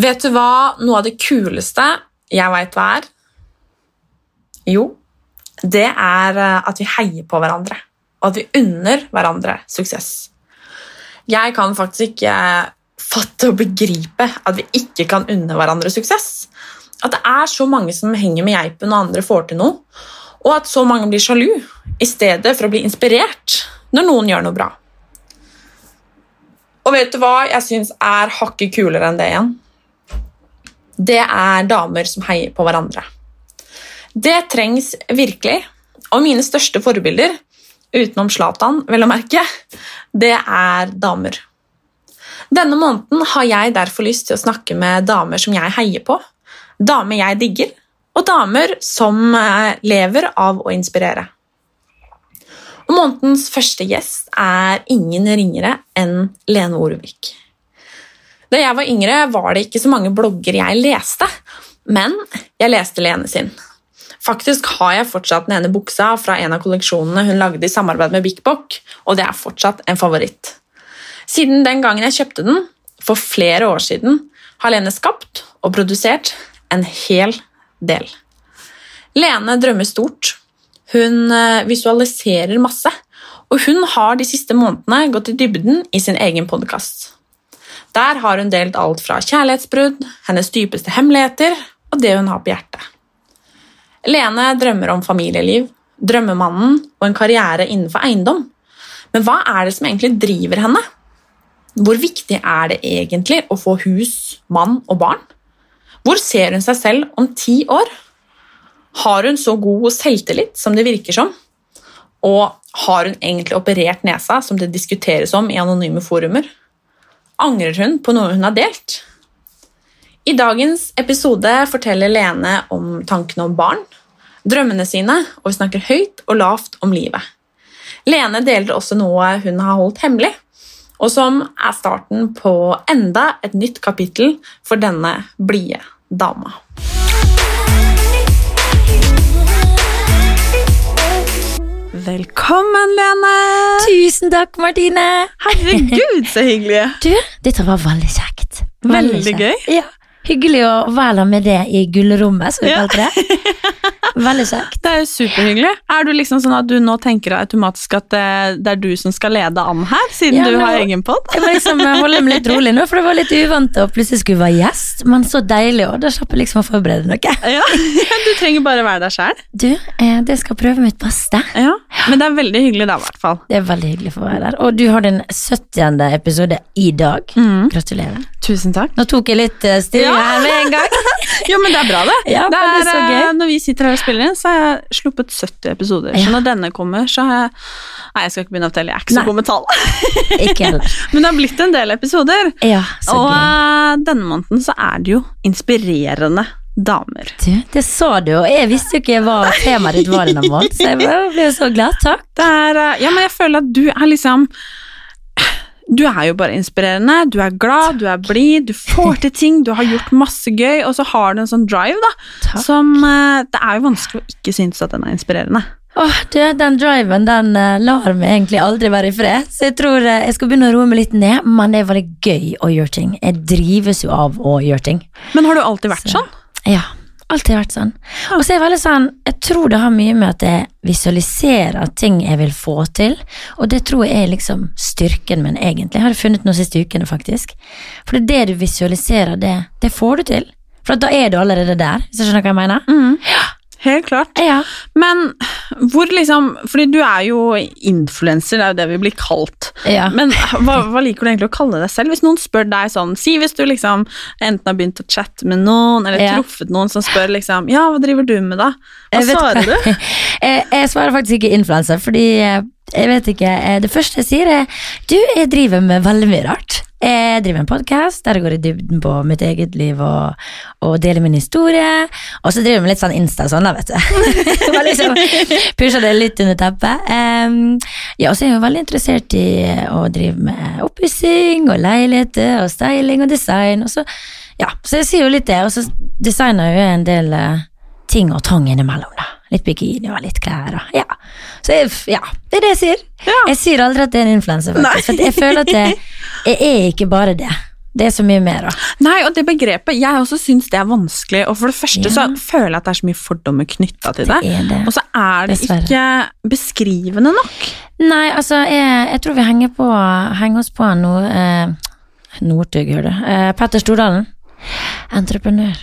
Vet du hva noe av det kuleste jeg veit hva er? Jo, det er eh, at vi heier på hverandre, og at vi unner hverandre suksess. Jeg kan faktisk ikke fatte og begripe at vi ikke kan unne hverandre suksess. At det er så mange som henger med geipen når andre får til noe, og at så mange blir sjalu i stedet for å bli inspirert når noen gjør noe bra. Og vet du hva jeg syns er hakket kulere enn det igjen? det er damer som heier på hverandre. Det trengs virkelig, og mine største forbilder, utenom Zlatan, vel å merke, det er damer. Denne måneden har jeg derfor lyst til å snakke med damer som jeg heier på, damer jeg digger, og damer som eh, lever av å inspirere. Og Månedens første gjest er ingen ringere enn Lene Orvik. Da jeg var yngre, var det ikke så mange blogger jeg leste, men jeg leste Lene sin. Faktisk har jeg fortsatt den ene buksa fra en av kolleksjonene hun lagde i samarbeid med Bik Bok, og det er fortsatt en favoritt. Siden den gangen jeg kjøpte den, for flere år siden, har Lene skapt og produsert en hel del. Lene drømmer stort. Hun eh, visualiserer masse, og hun har de siste månedene gått i dybden i sin egen podkast. Der har hun delt alt fra kjærlighetsbrudd, hennes dypeste hemmeligheter og det hun har på hjertet. Lene drømmer om familieliv, drømmemannen og en karriere innenfor eiendom. Men hva er det som egentlig driver henne? Hvor viktig er det egentlig å få hus, mann og barn? Hvor ser hun seg selv om ti år? Har hun så god selvtillit som det virker som? Og har hun egentlig operert nesa, som det diskuteres om i anonyme forumer? Angrer hun på noe hun har delt? I dagens episode forteller Lene om tankene om barn, drømmene sine, og vi snakker høyt og lavt om livet. Lene deler også noe hun har holdt hemmelig, og som er starten på enda et nytt kapittel for denne blide dama. Velkommen, Lene! Tusen takk, Martine! Herregud, så hyggelig! Du, dette var veldig kjekt. Veldig kjekt. gøy. Ja, Hyggelig å være med det i gullrommet, som vi Ja. kalte det. Veldig kjekt. Det er jo superhyggelig. Er du liksom sånn at du nå tenker automatisk at det, det er du som skal lede an her, siden Ja, du nå- har egen pod? Jeg må liksom holde meg litt rolig nå, for det var litt uvant å plutselig skulle være gjest, men så deilig, og da slapp jeg liksom å forberede noe. Ja, du trenger bare være deg sjæl. Du, eh, det skal prøve mitt beste. Ja. Men det er veldig hyggelig da, i hvert fall. Det er veldig hyggelig for å være der. Og du har din 70. episode i dag. Gratulerer. Tusen takk. Nå tok jeg litt stille Ja. her med en gang. Jo, men det er bra, det. Ja, det men det er så eh, gøy. Når vi sitter her og spiller inn, så har jeg sluppet 70 episoder. Så når denne kommer, så har jeg Nei, jeg skal ikke begynne å telle, jeg er ikke så god med tall. Ikke heller. Men det har blitt en del episoder. Ja, så Og gøy. eh, denne måneden så er det jo inspirerende damer. Du, det sa du, og jeg visste jo ikke hva temaet ditt var denne måneden, så jeg ble- jo så glad. Takk. Det er, eh, ja, men jeg føler at du er liksom Du er jo bare inspirerende, du er glad, du er blid, du får til ting, du har gjort masse gøy, og så har du en sånn drive, da, Takk. som eh, Det er jo vanskelig å ikke synes at den er inspirerende. Åh, du, den driven den eh, lar meg egentlig aldri være i fred, så jeg tror eh, jeg skal begynne å roe meg litt ned, men det er veldig gøy å gjøre ting. Jeg drives jo av å gjøre ting. Men har du alltid vært Så- sånn? Ja, alltid vært sånn. Og så er jeg veldig sånn, jeg tror det har mye med at jeg visualiserer ting jeg vil få til, og det tror jeg er liksom styrken min egentlig. Jeg har funnet noe siste ukene faktisk. For det er det du visualiserer, det, det får du til. For da er du allerede der, hvis du skjønner hva jeg mener? Helt klart. Ja. Men hvor liksom Fordi du er jo influenser, det er jo det vi blir kalt. Ja. Men hva, hva liker du egentlig å kalle deg selv? Hvis noen spør deg sånn Si hvis du liksom enten har begynt å chatte med noen, eller Ja. truffet noen som spør liksom Ja, hva driver du med, da? Hva Jeg svarer du? jeg, jeg svarer faktisk ikke influenser, fordi eh, Jeg vet ikke. Eh, Det første jeg sier, er du, jeg driver med veldig mye rart. Jeg driver en podkast der jeg går i dybden på mitt eget liv og, og deler min historie. Og så driver jeg med litt sånn Insta sånn, da, vet du. Bare liksom Pusher det litt under teppet. Um, ja, og så er jeg jo veldig interessert i å drive med oppussing og leiligheter og styling og design. Og så, ja, så jeg sier jo litt det, og så designer jeg jo en del eh, ting og tang innimellom, da. Litt bikini og litt klær og ja. Så jeg, ja, det er det jeg sier. Ja. Jeg sier aldri at det er en influenser, Nei. For jeg føler at det, jeg er ikke bare det. Det er så mye mer, da. Nei, og det begrepet, jeg også syns det er vanskelig, og for det første Ja. så føler jeg at det er så mye fordommer knytta til det. Det det. Og så er det Dessverre. ikke beskrivende nok. Nei, altså, jeg, jeg tror vi henger, på, henger oss på noe eh, Northug, hører du. Eh, Petter Stordalen. Entreprenør.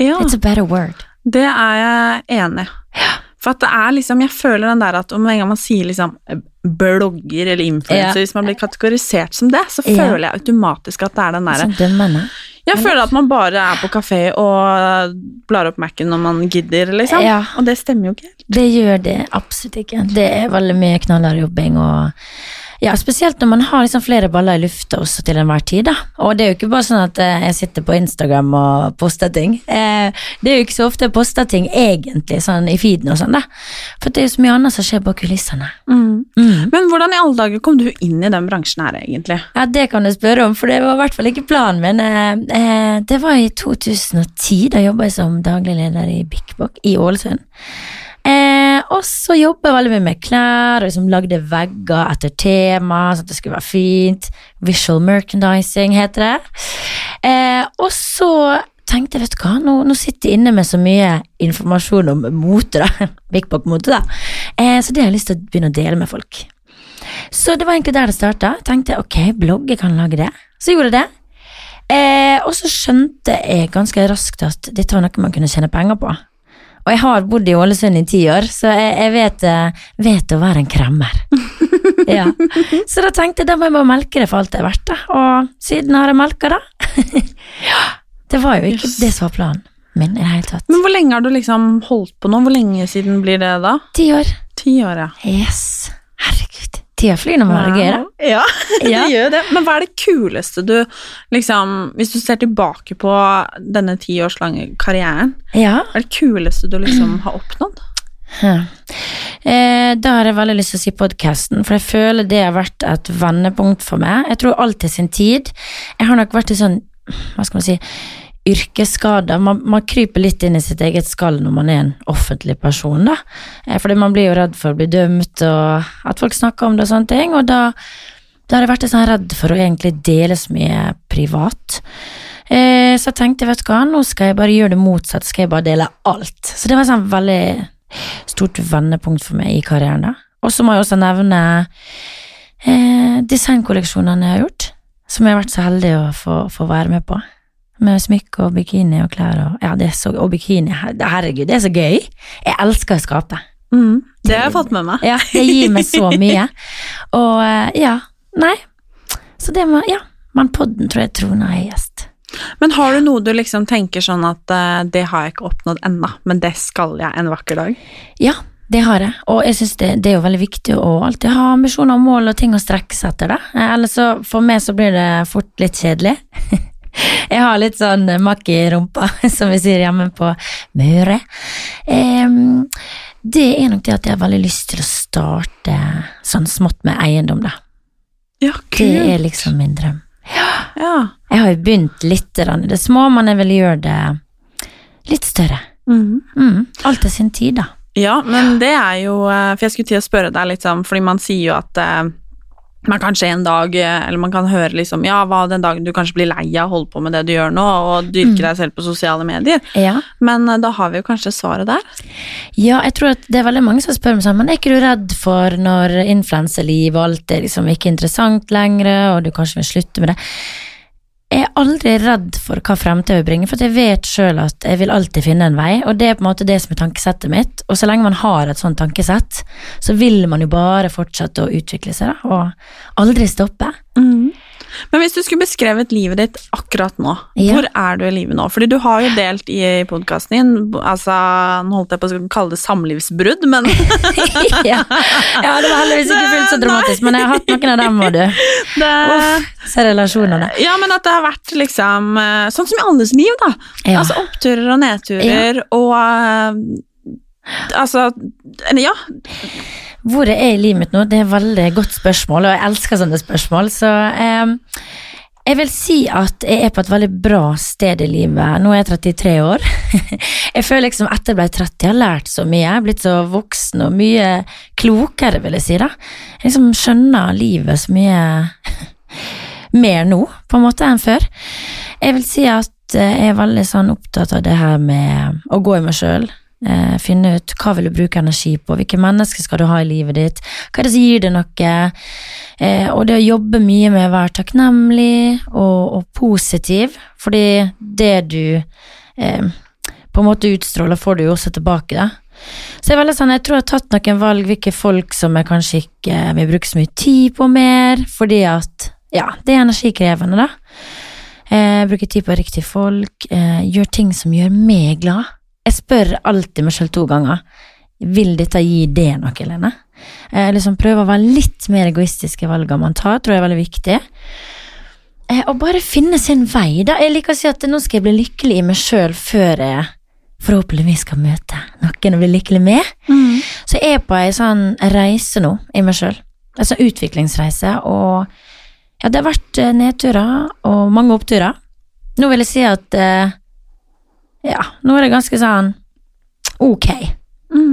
Ja, It's a better word. Det er jeg enig i. For at det er liksom, jeg føler den der at om en gang man sier liksom blogger eller influenser, Ja. hvis man blir kategorisert som det, så Ja. føler jeg automatisk at det er den derre. Jeg føler at man bare er på kafé og blar opp Mac-en når man gidder, liksom. Ja. Og det stemmer jo ikke helt. Det gjør det absolutt ikke. Det er veldig mye knallhard jobbing og ja, Spesielt når man har liksom flere baller i lufta også til enhver tid. da. Og det er jo ikke bare sånn at eh, jeg sitter på Instagram og poster ting. Eh, det er jo ikke så ofte jeg poster ting egentlig, sånn i feeden og sånn, da. For det er jo så mye annet som skjer bak kulissene. Mm. Men hvordan i alle dager kom du inn i den bransjen her, egentlig? Ja, det kan du spørre om, for det var i hvert fall ikke planen min. Eh, det var i 2010, da jobba jeg som daglig leder i Bik Bok i Ålesund. Eh, og så jobba jeg veldig mye med klær, og liksom lagde vegger etter tema, sånn at det skulle være fint. Visual merchandising heter det. Eh, og så tenkte jeg, vet du hva, nå, nå sitter jeg inne med så mye informasjon om mote, da. Bik Bok-mote, da. Eh, så det har jeg lyst til å begynne å dele med folk. Så det var egentlig der det starta. Tenkte ok, blogg, kan lage det. Så gjorde jeg det. Eh, og så skjønte jeg ganske raskt at dette var noe man kunne tjene penger på. Og jeg har bodd i Ålesund i ti år, så jeg, jeg vet, eh, vet å være en kremmer. ja. Så da tenkte jeg da må jeg bare melke det for alt det er verdt, da. Og siden har jeg melka, da. ja. Det var jo ikke Yes. det som var planen min i det hele tatt. Men hvor lenge har du liksom holdt på nå? Hvor lenge siden blir det da? Ti år. Ti år, ja. Yes. Herregud. Tida flyr når man gøy. Ja, det gjør det. Men hva er det kuleste du liksom Hvis du ser tilbake på denne ti års lange karrieren, Ja. hva er det kuleste du liksom har oppnådd? Eh, da har jeg veldig lyst til å si podkasten, for jeg føler det har vært et vendepunkt for meg. Jeg tror alt til sin tid. Jeg har nok vært i sånn, hva skal man si, yrkesskader. Man, man kryper litt inn i sitt eget skall når man er en offentlig person, da. Eh, fordi man blir jo redd for å bli dømt, og at folk snakker om det og sånne ting, og da, da har jeg vært sånn redd for å egentlig dele så mye privat. Eh, så jeg tenkte, vet du hva, nå skal jeg bare gjøre det motsatt, skal jeg bare dele alt. Så det var sånn veldig stort vendepunkt for meg i karrieren. da. Og så må jeg også nevne eh, designkolleksjonene jeg har gjort, som jeg har vært så heldig å få, få være med på. Med smykke og bikini og klær og ja, det er så, og bikini. Herregud, det er så gøy. Jeg elsker å skape. Mm, det har jeg fått med meg. Ja, det gir meg så mye. Og eh, ja, nei. Så det må Ja, men podden tror jeg troner gjest. Men har du noe du liksom tenker sånn at uh, det har jeg ikke oppnådd ennå, men det skal jeg en vakker dag? Ja, det har jeg, og jeg synes det, det er jo veldig viktig å alltid ha ambisjoner og mål og ting å strekke seg etter, da. Eh, Ellers så, for meg så blir det fort litt kjedelig. Jeg har litt sånn makk i rumpa, som vi sier hjemme på Møre. Det er nok det at jeg har veldig lyst til å starte sånn smått med eiendom, da. Ja, kult. Det er liksom min drøm. Ja. Jeg har jo begynt litt i det små, men jeg vil gjøre det litt større. Mm. Mm, alt til sin tid, da. Ja, men det er jo eh, For jeg skulle til å spørre deg litt sånn, fordi man sier jo at eh, man kanskje en dag, eh, eller man kan høre liksom Ja, hva den dagen du kanskje blir lei av å holde på med det du gjør nå, og dyrke Mm. deg selv på sosiale medier. Ja. Men eh, da har vi jo kanskje svaret der. Ja, jeg tror at det er veldig mange som spør meg sånn, men er ikke du redd for når influenseliv og alt er liksom ikke interessant lenger, og du kanskje vil slutte med det? Jeg er aldri redd for hva fremtiden vil bringe, for jeg vet sjøl at jeg vil alltid finne en vei, og det er på en måte det som er tankesettet mitt. Og så lenge man har et sånt tankesett, så vil man jo bare fortsette å utvikle seg, da, og aldri stoppe. Men hvis du skulle beskrevet livet ditt akkurat nå, Ja. hvor er du i livet nå? Fordi du har jo delt i podkasten din, altså nå holdt jeg på å kalle det samlivsbrudd, men ja. ja, det var heldigvis ikke fullt så dramatisk, men jeg har hatt noen av dem, og du. det, Se relasjonene. Ja, men at det har vært liksom eh, sånn som i alles liv, da. Ja. Altså oppturer og nedturer og eh, Altså Ja. Hvor jeg er i livet mitt nå, det er et veldig godt spørsmål, og jeg elsker sånne spørsmål. Så eh, jeg vil si at jeg er på et veldig bra sted i livet. Nå er jeg 33 år. jeg føler liksom etter jeg ble 30, jeg har lært så mye. Jeg er blitt så voksen og mye klokere, vil jeg si. da. Jeg liksom skjønner livet så mye mer nå, på en måte, enn før. Jeg vil si at eh, jeg er veldig sånn opptatt av det her med å gå i meg sjøl. Eh, finne ut hva vil du bruke energi på, hvilke mennesker skal du ha i livet ditt, hva er det som gir deg noe, eh, og det å jobbe mye med å være takknemlig og, og positiv, fordi det du eh, på en måte utstråler, får du jo også tilbake, da. Så jeg veldig sånn, jeg tror jeg har tatt noen valg, hvilke folk som jeg kanskje ikke vil bruke så mye tid på mer, fordi at, ja, det er energikrevende, da. Eh, bruke tid på riktige folk, eh, gjør ting som gjør meg glad. Jeg spør alltid meg selv to ganger, vil dette gi det noe, Lene? Eh, liksom prøve å være litt mer egoistisk i valgene man tar, tror jeg er veldig viktig. Eh, og bare finne sin vei, da. Jeg liker å si at nå skal jeg bli lykkelig i meg sjøl før jeg forhåpentligvis skal møte noen å bli lykkelig med. Så jeg er på ei sånn reise nå i meg sjøl. En sånn utviklingsreise, og ja, det har vært eh, nedturer og mange oppturer. Nå vil jeg si at eh, ja, nå er det ganske sånn ok.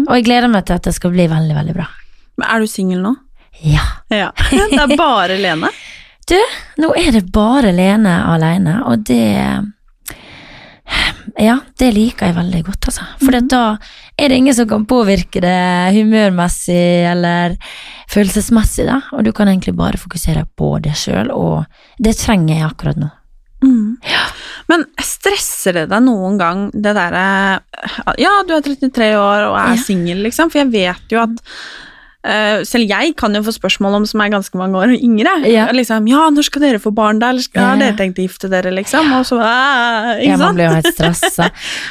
Og jeg gleder meg til at det skal bli veldig, veldig bra. Men er du singel nå? Ja. Ja. Det er bare Lene? Du, nå er det bare Lene alene, og det Ja, det liker jeg veldig godt, altså. For da er det ingen som kan påvirke det humørmessig eller følelsesmessig, da. Og du kan egentlig bare fokusere på det sjøl, og det trenger jeg akkurat nå. Men stresser det deg noen gang, det derre Ja, du er 33 år og er Ja. singel, liksom, for jeg vet jo at Uh, selv jeg kan jo få spørsmål om som er ganske mange år yngre. Ja. Liksom, ja, når skal dere få barn da? Eller skal, Ja, har dere tenkt å gifte dere, liksom? Og så, uh, ikke sant? Ja, man blir jo helt stressa.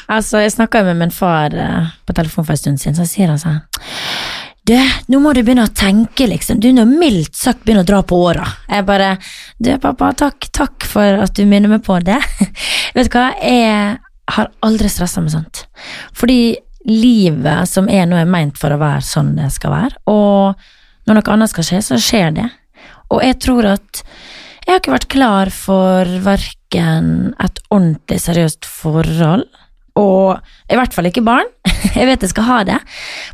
altså, jeg snakka med min far uh, på telefon for en stund siden, så sier han sånn Du, nå må du begynne å tenke, liksom. Du nå mildt sagt begynner å dra på åra. Jeg bare Du, pappa, takk, takk for at du minner meg på det. Vet du hva, jeg har aldri stressa med sånt. Fordi livet som er nå, er meint for å være sånn det skal være. Og når noe annet skal skje, så skjer det. Og jeg tror at jeg har ikke vært klar for verken et ordentlig seriøst forhold, og i hvert fall ikke barn. Jeg vet jeg skal ha det,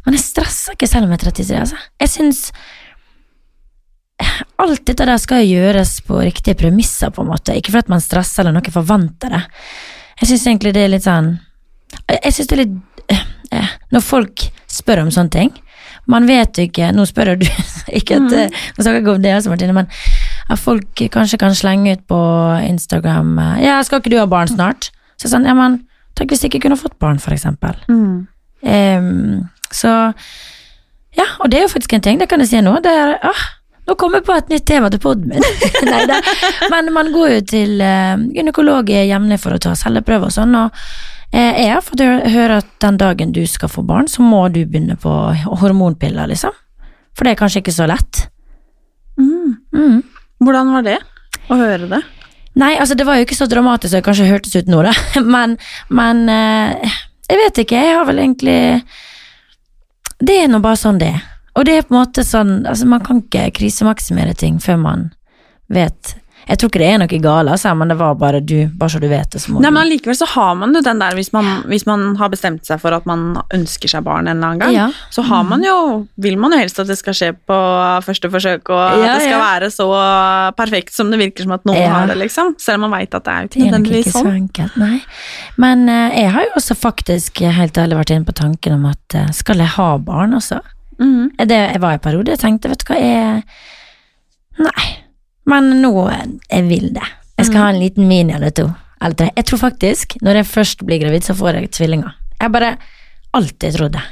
men jeg stresser ikke selv om jeg er 33, altså. Jeg syns alt dette der skal gjøres på riktige premisser, på en måte. Ikke fordi man stresser eller noen forventer det. Jeg syns egentlig det er litt sånn Jeg syns det er litt eh, Når folk spør om sånne ting Man vet jo ikke Nå spør du, ikke at mm. Nå snakker jeg ikke om det, altså, Martine, men at folk kanskje kan slenge ut på Instagram eh, Ja, skal ikke du ha barn snart? Så sånn, ja, men Tenk hvis jeg ikke kunne fått barn, eksempel. Mm. Um, så Ja, og det er jo faktisk en ting, det kan jeg si nå. Det er ah, Nå kommer jeg på et nytt tema til poden min. Nei da. Men man går jo til uh, gynekolog jevnlig for å ta celleprøver og sånn, og eh, jeg har fått høre at den dagen du skal få barn, så må du begynne på hormonpiller, liksom. For det er kanskje ikke så lett. Mm. Mm. Hvordan var det å høre det? Nei, altså det var jo ikke så dramatisk som det kanskje hørtes ut nå, da. Men, men eh, jeg vet ikke, jeg har vel egentlig Det er nå bare sånn det er. Og det er på en måte sånn Altså, man kan ikke krisemaksimere ting før man vet Jeg tror ikke det er noe galt, altså, men det var bare du, bare så du vet det, Nei, men allikevel så har man jo den der hvis man, hvis man har bestemt seg for at man ønsker seg barn en eller annen gang, Ja. så har man jo, vil man jo helst at det skal skje på første forsøk, og Ja, at det skal ja. være så perfekt som det virker som at noen har det, liksom. Selv om man veit at det er jo ikke nødvendigvis ikke så sånn. enkelt, nei. Men uh, jeg har jo også faktisk helt ærlig vært inne på tanken om at uh, skal jeg ha barn også? Mm. Det, jeg var en periode, jeg tenkte, vet du hva, jeg Nei. Men nå, eh, jeg vil det. Jeg skal ha en liten mini eller to. Eller tre. Jeg tror faktisk, når jeg først blir gravid, så får jeg tvillinger. Jeg bare alltid trodd det.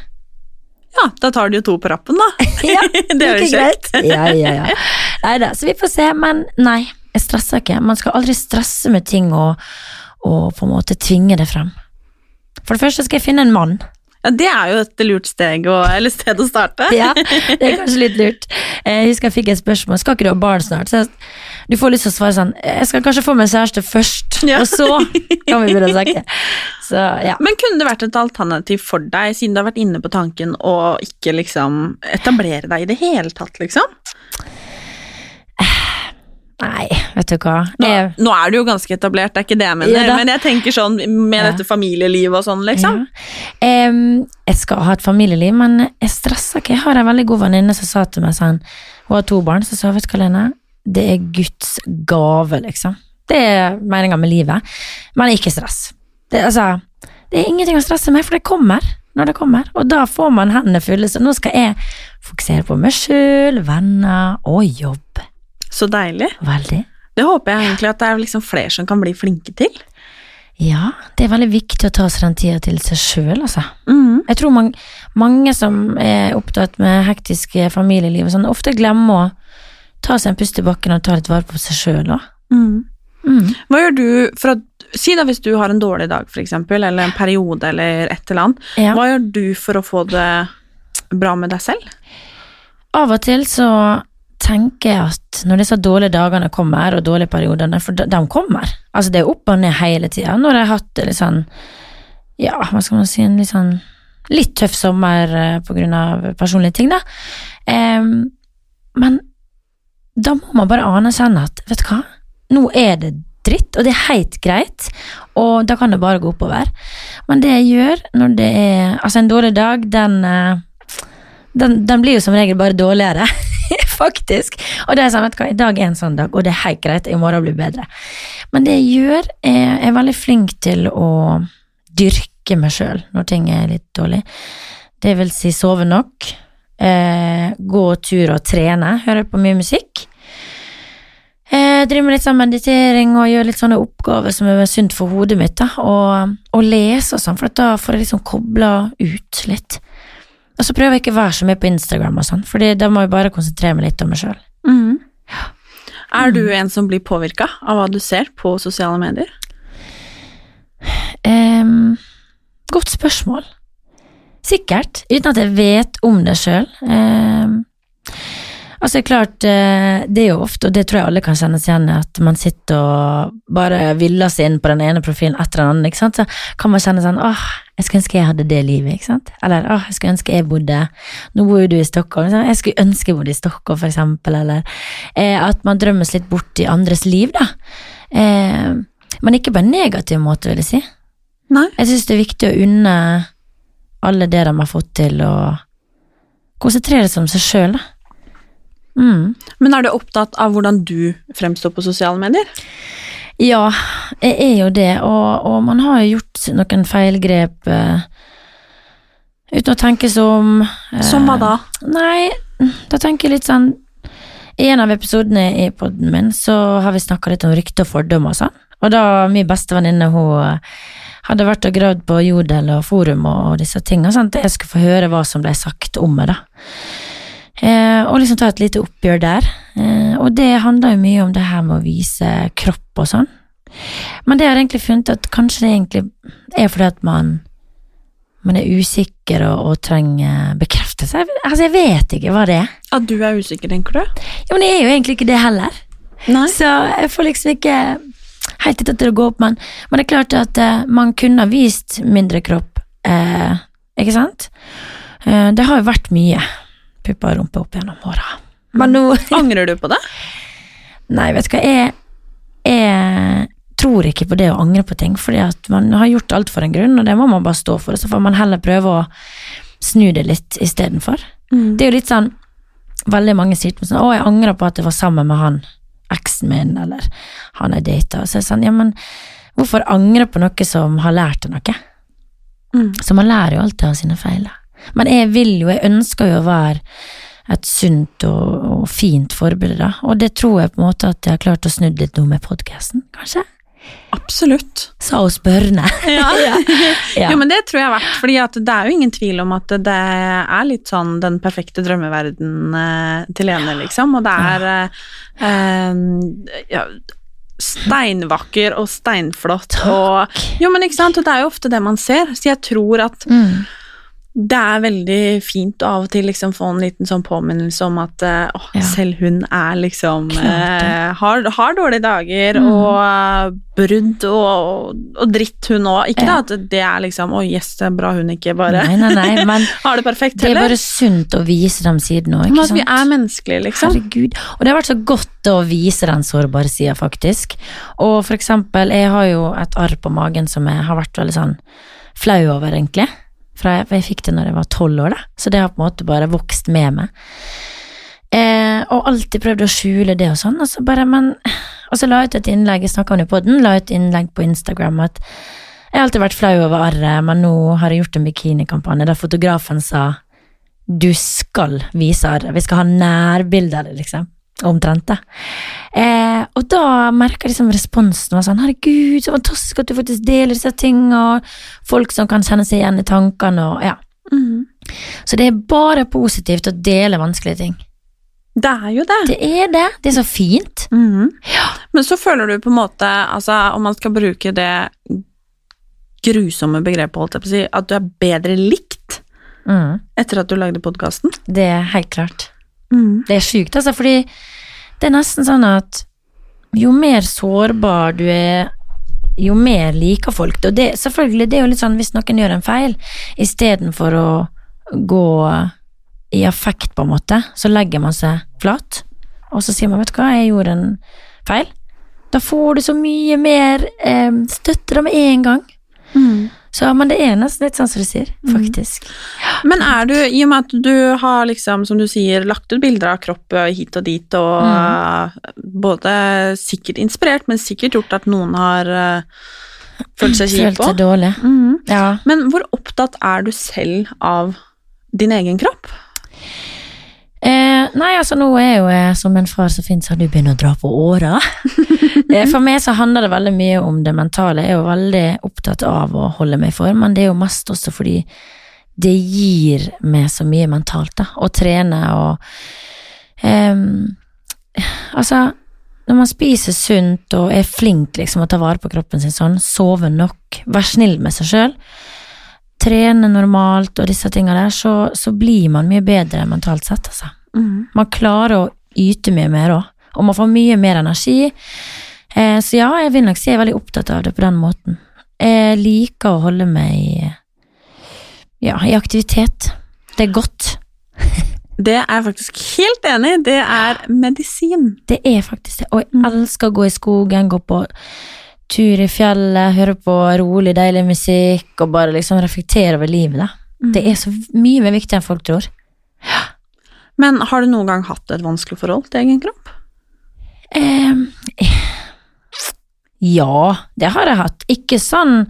Ja, da tar du jo to på rappen, da. Ja, det er jo kjekt. Ja, ja, ja. Nei da, så vi får se. Men nei, jeg stresser ikke. Man skal aldri stresse med ting og, og på en måte tvinge det frem. For det første skal jeg finne en mann. Ja, Det er jo et lurt steg å, eller sted å starte. Ja, det er kanskje litt lurt. Jeg husker jeg fikk et spørsmål skal ikke du ha barn snart. Så du får lyst til å svare sånn jeg skal kanskje få meg kjæreste først, Ja. og så kan vi begynne å snakke. Så ja. Men kunne det vært et alternativ for deg, siden du har vært inne på tanken å ikke liksom etablere deg i det hele tatt, liksom? Nei, vet du hva. Nå, Jeg, nå er du jo ganske etablert, det er ikke det jeg mener, Ja men jeg tenker sånn med Ja. dette familielivet og sånn, liksom. Ja. Um, jeg skal ha et familieliv, men jeg stresser ikke. Jeg har en veldig god venninne som sa til meg sånn Hun har to barn, så sa vet du hva, Lene, det er Guds gave, liksom. Det er meninga med livet. Men ikke stress. Det, altså, det er ingenting å stresse med, for det kommer når det kommer. Og da får man hendene fulle, så nå skal jeg fokusere på meg sjøl, venner og jobb. Så deilig. Veldig. Det håper jeg egentlig at det er liksom flere som kan bli flinke til. Ja, det er veldig viktig å ta seg den tida til seg sjøl, altså. Mm. Jeg tror mange, mange som er opptatt med hektiske familieliv, sånn, ofte glemmer å ta seg en pust i bakken og ta litt vare på seg sjøl òg. Mm. Mm. Hva gjør du for at Si da hvis du har en dårlig dag, for eksempel, eller en periode, eller et eller annet. Ja. Hva gjør du for å få det bra med deg selv? Av og til så tenker at når disse dårlige dagene kommer, og dårlige periodene, for de kommer. Altså det er opp og ned hele tida. Når jeg har hatt litt sånn, ja, hva skal man si, en litt sånn litt tøff sommer eh, på grunn av personlige ting, da. Um, men da må man bare anerkjenne at, vet du hva, nå er det dritt, og det er helt greit, og da kan det bare gå oppover. Men det jeg gjør når det er Altså, en dårlig dag, den eh, den, den blir jo som regel bare dårligere, faktisk. Og det er sånn, vet du hva, i dag er en sånn dag, og det er helt greit, i morgen blir bedre. Men det jeg gjør, er, jeg er veldig flink til å dyrke meg sjøl når ting er litt dårlig. Det vil si sove nok, eh, gå tur og trene, høre på mye musikk. Eh, driver med litt sånn meditering og gjøre litt sånne oppgaver som er sunt for hodet mitt, da, og, og lese og sånn, for da får jeg liksom kobla ut litt. Og så prøver jeg ikke å være så mye på Instagram og sånn, Fordi da må jeg bare konsentrere meg litt om meg sjøl. Mhm. Er du en som blir påvirka av hva du ser på sosiale medier? Um, godt spørsmål. Sikkert, uten at jeg vet om det sjøl. Altså, klart, eh, det er jo ofte, og det tror jeg alle kan kjennes igjen i, at man sitter og bare viller seg inn på den ene profilen etter den andre, ikke sant. Så kan man kjenne sånn åh, jeg skulle ønske jeg hadde det livet, ikke sant. Eller åh, jeg skulle ønske jeg bodde Nå bor jo du i Stockholm, sant? jeg skulle ønske jeg bodde i Stockholm, for eksempel, eller eh, at man drømmes litt bort i andres liv, da. Eh, men ikke på en negativ måte, vil jeg si. Nei. Jeg syns det er viktig å unne alle det de har fått til, og konsentrere seg om seg sjøl, da. Mm. Men er du opptatt av hvordan du fremstår på sosiale medier? Ja, jeg er jo det, og, og man har jo gjort noen feilgrep uh, uten å tenke seg om. eh, Som hva da? Nei, da tenker jeg litt sånn I en av episodene i podden min så har vi snakka litt om rykter og fordommer og sånn. Og da min beste venninne hun eh, hadde vært og gravd på Jodel og Forum og disse tingene, sånn at jeg skulle få høre hva som ble sagt om meg, da. Eh, og liksom ta et lite oppgjør der. Eh, og det handler jo mye om det her med å vise kropp og sånn. Men det har jeg egentlig funnet at kanskje det egentlig er fordi at man man er usikker og, og trenger bekreftelse. Jeg, altså, jeg vet ikke hva det er. At du er usikker, tenker du? Ja, men jeg er jo egentlig ikke det heller. Nei. Så jeg får liksom ikke helt tatt til å gå opp, men, men det er klart at eh, man kunne ha vist mindre kropp, eh, ikke sant? Eh, det har jo vært mye pupper og rumpe opp gjennom åra. Men nå Angrer du på det? Nei, vet du hva, jeg, jeg tror ikke på det å angre på ting, fordi at man har gjort alt for en grunn, og det må man bare stå for, så får man heller prøve å snu det litt istedenfor. Mm. Det er jo litt sånn Veldig mange sier til meg sånn Å, jeg angrer på at jeg var sammen med han eksen min, eller han jeg data. Så er det sånn, ja, men hvorfor angre på noe som har lært deg noe? Mm. Så man lærer jo alltid av sine feil. Men jeg vil jo, jeg ønsker jo å være et sunt og, og fint forbilde, da. Og det tror jeg på en måte at jeg har klart å snu litt nå med podkasten, kanskje. Absolutt. Sa hun spørrende. Ja. Ja. Jo, men det tror jeg har vært, fordi at det er jo ingen tvil om at det er litt sånn den perfekte drømmeverden eh, til Lene, liksom, og det er eh, eh, ja, steinvakker og steinflott og Jo, men ikke sant, og det er jo ofte det man ser, så jeg tror at Mm. Det er veldig fint å av og til liksom få en liten sånn påminnelse om at eh, åh, Ja. selv hun er liksom eh, har, har dårlige dager Mm. og eh, brudd og, og dritt, hun òg. Ikke Ja. da at det er liksom Oi, yes, det er bra hun ikke bare Nei, nei, nei, men har det perfekt det er bare sunt å vise dem siden òg, at vi er menneskelige, liksom. Herregud. Og det har vært så godt å vise den sårbare sida, faktisk. Og for eksempel, jeg har jo et arr på magen som jeg har vært veldig sånn flau over, egentlig. For jeg, fikk det når jeg var tolv år, da. Så det har på en måte bare vokst med meg. Eh, og alltid prøvd å skjule det og sånn, og så bare, men Og så la jeg ut et innlegg, jeg snakka om det på den, la ut innlegg på Instagram at jeg har alltid vært flau over arret, men nå har jeg gjort en bikinikampanje der fotografen sa du skal vise arret, vi skal ha nærbilde av det, liksom. Omtrent, da. Eh, og da merka liksom responsen var sånn herregud, så fantastisk at du faktisk deler disse tingene, og folk som kan kjenne seg igjen i tankene, og ja. Mm. Så det er bare positivt å dele vanskelige ting. Det er jo det. Det er det. Det er så fint. Mhm. Men så føler du på en måte, altså om man skal bruke det grusomme begrepet, si, at du er bedre likt Mm, etter at du lagde podkasten? det er helt klart. Mm. Det er sjukt, altså, fordi det er nesten sånn at jo mer sårbar du er, jo mer liker folk det. Og det, selvfølgelig, det er jo litt sånn hvis noen gjør en feil, istedenfor å gå i affekt, på en måte, så legger man seg flat, og så sier man, vet du hva, jeg gjorde en feil. Da får du så mye mer eh, støtte med en gang. Mm. Så, men det er nesten litt sånn som du sier, faktisk. Men er du, i og med at du har liksom, som du sier, lagt ut bilder av kropp eh, hit og dit, og eh, både sikkert inspirert, men sikkert gjort at noen har uh, følt seg kjip Følt på. seg dårlig. Mm. Ja. Men hvor opptatt er du selv av din egen kropp? Eh, nei, altså nå er jo jeg som en far så fint så har du begynt å dra på åra. eh, for meg så handler det veldig mye om det mentale. Jeg er jo veldig opptatt av å holde meg i form, men det er jo mest også fordi det gir meg så mye mentalt, da. Å trene og eh, Altså, når man spiser sunt og er flink liksom å ta vare på kroppen sin sånn, sove nok, være snill med seg sjøl, trene normalt og disse tinga der, så, så blir man mye bedre mentalt sett, altså. Man klarer å yte mye mer òg, og man får mye mer energi. Eh, så ja, jeg vil nok si jeg er veldig opptatt av det på den måten. Jeg liker å holde meg i, ja, i aktivitet. Det er godt. Det er jeg faktisk helt enig i. Det er medisin. Det er faktisk det. Og jeg elsker å gå i skogen, gå på tur i fjellet, høre på rolig, deilig musikk, og bare liksom reflektere over livet, da. Det er så mye mer viktig enn folk tror. Men har du noen gang hatt et vanskelig forhold til egen kropp? Ehm, ja, det har jeg hatt. Ikke sånn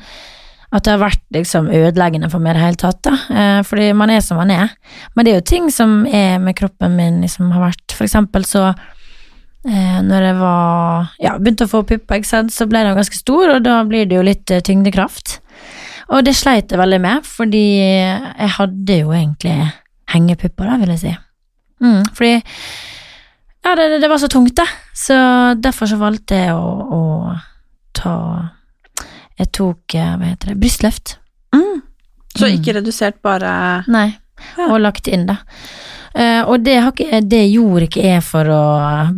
at det har vært liksom ødeleggende for meg i det hele tatt, da. Eh, fordi man er som man er. Men det er jo ting som er med kroppen min liksom har vært For eksempel så eh, når jeg var Ja, begynte å få pupper, så ble de ganske store, og da blir det jo litt eh, tyngdekraft. Og det sleit jeg veldig med, fordi jeg hadde jo egentlig hengepupper, da, vil jeg si. Mm, fordi ja, det, det var så tungt, det. Så derfor så valgte jeg å, å ta Jeg tok, eh, hva heter det, brystløft. Mm. Så Mm. ikke redusert, bare Nei, Ja. og lagt inn det. Eh, og det, har ikke, det gjorde ikke jeg for å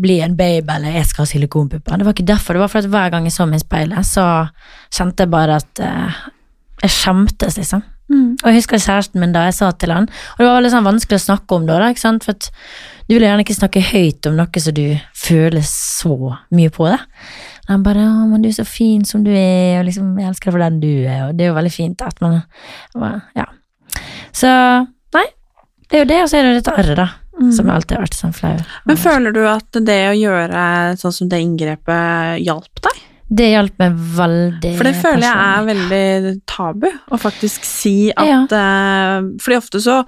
bli en baby eller jeg skal ha silikonpupper. Det var ikke derfor, det var for at hver gang jeg så meg i speilet, så kjente jeg bare at uh, jeg skjemtes, liksom. mm. Og jeg husker kjæresten min da jeg sa til han, og det var veldig sånn vanskelig å snakke om da, da, ikke sant, for at du vil gjerne ikke snakke høyt om noe som du føler så mye på det. Han bare 'Å, men du er så fin som du er', og liksom 'jeg elsker deg for den du er', og det er jo veldig fint at man Ja. Så det er jo det, og så er det dette arret, da, som alltid har vært sånn flau. Mm. Men føler du at det å gjøre sånn som det inngrepet hjalp deg? Det hjalp meg veldig. For det føler jeg er veldig tabu, å faktisk si at Ja. uh, Fordi ofte så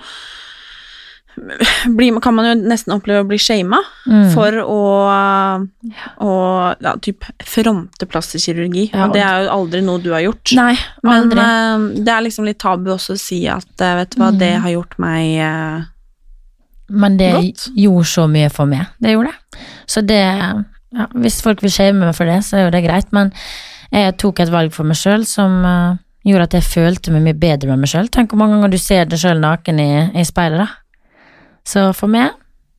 blir, kan man jo nesten oppleve å bli shama Mm. for å, å ja, typ fronte plastikkirurgi. Ja, og det er jo aldri noe du har gjort. Nei, Men aldri. eh, det er liksom litt tabu også å si at eh, vet du hva, Mm. det har gjort meg eh, Men det Godt. gjorde så mye for meg. Det gjorde det. Så det ja, Hvis folk vil shame meg for det, så er jo det greit, men jeg tok et valg for meg sjøl som uh, gjorde at jeg følte meg mye bedre med meg sjøl. Tenk hvor mange ganger du ser deg sjøl naken i, i speilet, da. Så for meg,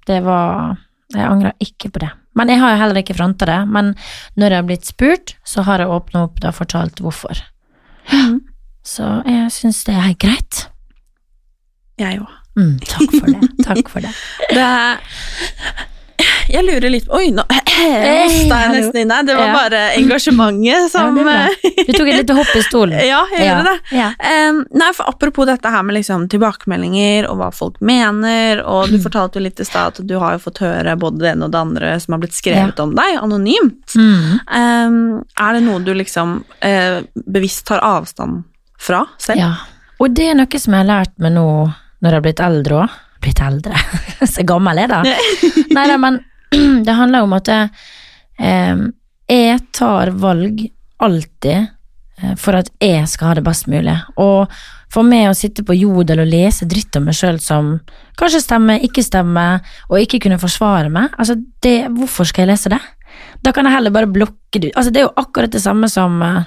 det var Jeg angrer ikke på det. Men jeg har jo heller ikke fronta det. Men når jeg har blitt spurt, så har jeg åpna opp og fortalt hvorfor. Så jeg syns det er greit. Jeg òg. Mm, takk for det. Takk for det. Det Jeg lurer litt Oi, nå hosta jeg nesten inn her. Det var bare engasjementet som Ja, bra. Du tok et lite hopp i stolen. Ja, jeg gjorde det. Em, nei, for Apropos dette her med liksom tilbakemeldinger og hva folk mener, og du fortalte jo litt i stad at du har jo fått høre både det ene og det andre som har blitt skrevet om deg, anonymt. Mm. Um, er det noe du liksom uh, bevisst tar avstand fra selv? Ja. Og det er noe som jeg har lært meg nå når jeg har blitt eldre òg. Blitt eldre. Så gammel er da. Nei da, men det handler om at jeg, eh, jeg tar valg alltid eh, for at jeg skal ha det best mulig. Og for meg å sitte på Jodel og lese dritt om meg sjøl som kanskje stemmer, ikke stemmer, og ikke kunne forsvare meg, altså det, hvorfor skal jeg lese det? Da kan jeg heller bare blokke det ut. Altså, det er jo akkurat det samme som uh,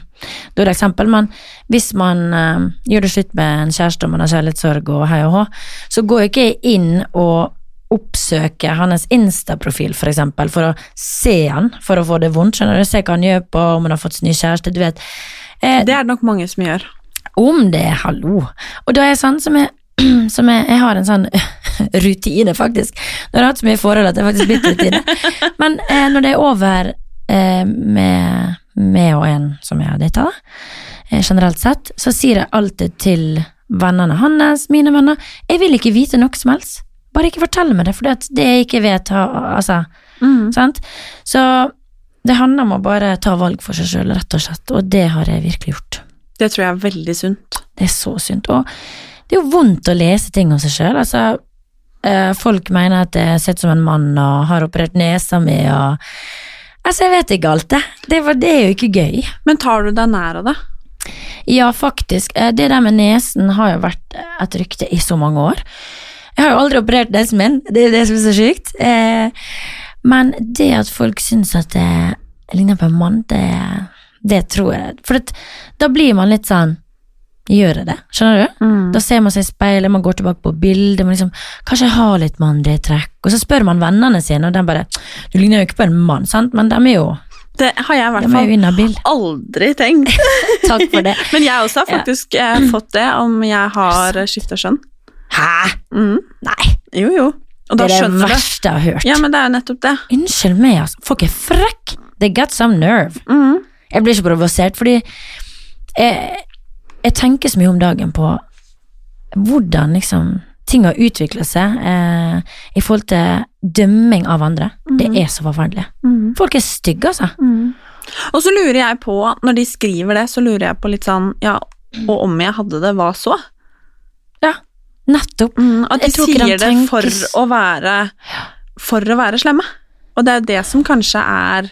Da er det eksempel, men hvis man uh, gjør det slutt med en kjæreste og man har kjærlighetssorg og hei og hå, så går jeg ikke inn og oppsøker hans Insta-profil, for eksempel, for å se han, for å få det vondt, skjønner du, se hva han gjør på, om han har fått ny kjæreste, du vet. Eh, Det er det nok mange som gjør. om det, hallo. Og da er jeg sånn som jeg, som jeg, jeg har en sånn rutine, faktisk. Nå har jeg hatt så mye forhold at det faktisk blitt rutine. Men eh, når det er over eh, med med, og en som jeg har data, da, eh, generelt sett, så sier jeg alltid til vennene hans, mine venner, jeg vil ikke vite noe som helst. Bare ikke fortell meg det, for det jeg ikke vet, altså, Mm. sant? Så det handler om å bare ta valg for seg sjøl, rett og slett, og det har jeg virkelig gjort. Det tror jeg er veldig sunt. Det er så sunt. Og det er jo vondt å lese ting om seg sjøl. Altså, eh, folk mener at jeg ser ut som en mann og har operert nesa mi og Altså, jeg vet ikke alt, det. Det, var, det er jo ikke gøy. Men tar du deg nær av det? Ja, faktisk. Eh, Det der med nesen har jo vært et rykte i så mange år. Jeg har jo aldri operert nesen min, det er det som er så sykt. Eh, Men det at folk syns at jeg ligner på en mann, det, det tror jeg For at, da blir man litt sånn Gjør jeg det? Skjønner du? Mm. Da ser man seg i speilet, man går tilbake på bildet, man liksom Kanskje jeg har litt mannlige trekk? Og så spør man vennene sine, og de bare Du ligner jo ikke på en mann, sant? Men de er jo, Det har jeg i hvert er fall aldri tenkt. Takk for det. Men jeg også har faktisk ja. fått det, om jeg har skifta skjønn. Hæ? Mm. Nei. Jo, jo. Og da det er det verste jeg har hørt. Ja, men det er nettopp det. Unnskyld meg, altså. Folk er frekke. They got some nerve. Mm. Jeg blir så provosert, fordi jeg, jeg tenker så mye om dagen på hvordan liksom ting har utvikla seg eh, i forhold til dømming av andre. Det er så forferdelig. Mm. Folk er stygge, altså. Mm. Og så lurer jeg på, når de skriver det, så lurer jeg på litt sånn Ja, og om jeg hadde det, hva så? Nettopp. Mm, at de sier det for å være For å være slemme. Og det er jo det som kanskje er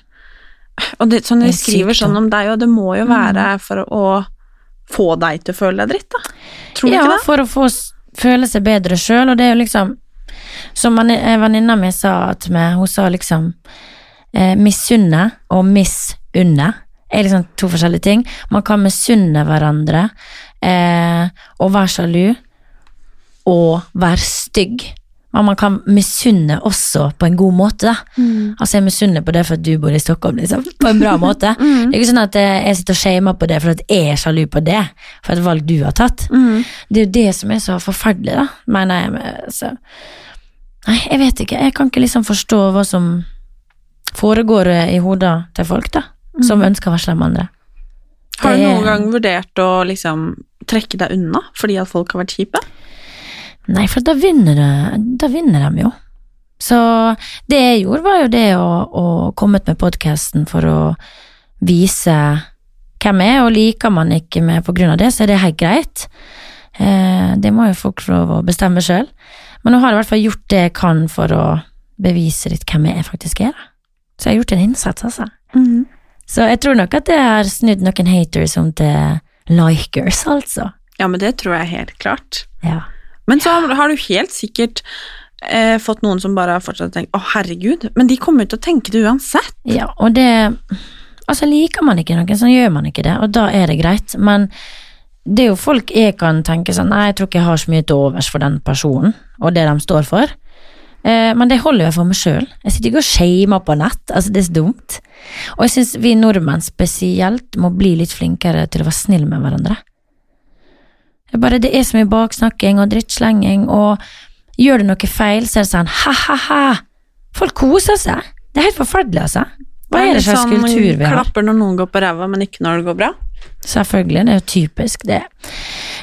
Og det, sånn de er skriver sånn om deg, og det må jo være for å få deg til å føle deg dritt, da. Tror du ja, ikke det? Ja, for å få føle seg bedre sjøl, og det er jo liksom Som en venninna mi sa til meg, hun sa liksom eh, misunne og misunne er liksom to forskjellige ting. Man kan misunne hverandre eh, og være sjalu og være stygg. Men man kan misunne også på en god måte. Mm. Altså Jeg misunner på det for at du bor i Stockholm, liksom. På en bra måte. Mm. Det er ikke sånn at jeg sitter og shamer på det for at jeg er sjalu på det, for et valg du har tatt. Mm. Det er jo det som er så forferdelig, da, mener jeg. men, Så. Nei, jeg vet ikke. Jeg kan ikke liksom forstå hva som foregår i hodet til folk, da, som ønsker å være slemme andre. Har du noen gang vurdert å liksom trekke deg unna fordi at folk har vært kjipe? Nei, for da vinner, det, da vinner de jo. Så det jeg gjorde, var jo det å, å komme ut med podkasten for å vise hvem jeg er, og liker man ikke meg på grunn av det, så er det helt greit. Eh, det må jo folk få lov å bestemme sjøl. Men nå har jeg i hvert fall gjort det jeg kan for å bevise litt hvem jeg faktisk er. Så jeg har gjort en innsats, altså. Mhm. Så jeg tror nok at jeg har snudd noen haters om til likers, altså. Ja, men det tror jeg helt klart. Ja. Men så har du helt sikkert eh, fått noen som bare har fortsatt tenkt å herregud, men de kommer jo til å tenke det uansett. ja, og det Altså, liker man ikke noen, så gjør man ikke det, og da er det greit. Men det er jo folk jeg kan tenke sånn Nei, jeg tror ikke jeg har så mye til overs for den personen og det de står for. Eh, men det holder jeg for meg sjøl. Jeg sitter ikke og shamer på nett. Altså, det er så dumt. Og jeg syns vi nordmenn spesielt må bli litt flinkere til å være snille med hverandre. Bare det er så mye baksnakking og drittslenging, og gjør du noe feil, så er det sånn ha-ha-ha. Folk koser seg. Det er helt forferdelig, altså. Hva er det slags sånn, kultur vi har? Klapper når noen går på ræva, men ikke når det går bra. Selvfølgelig, det er jo typisk det.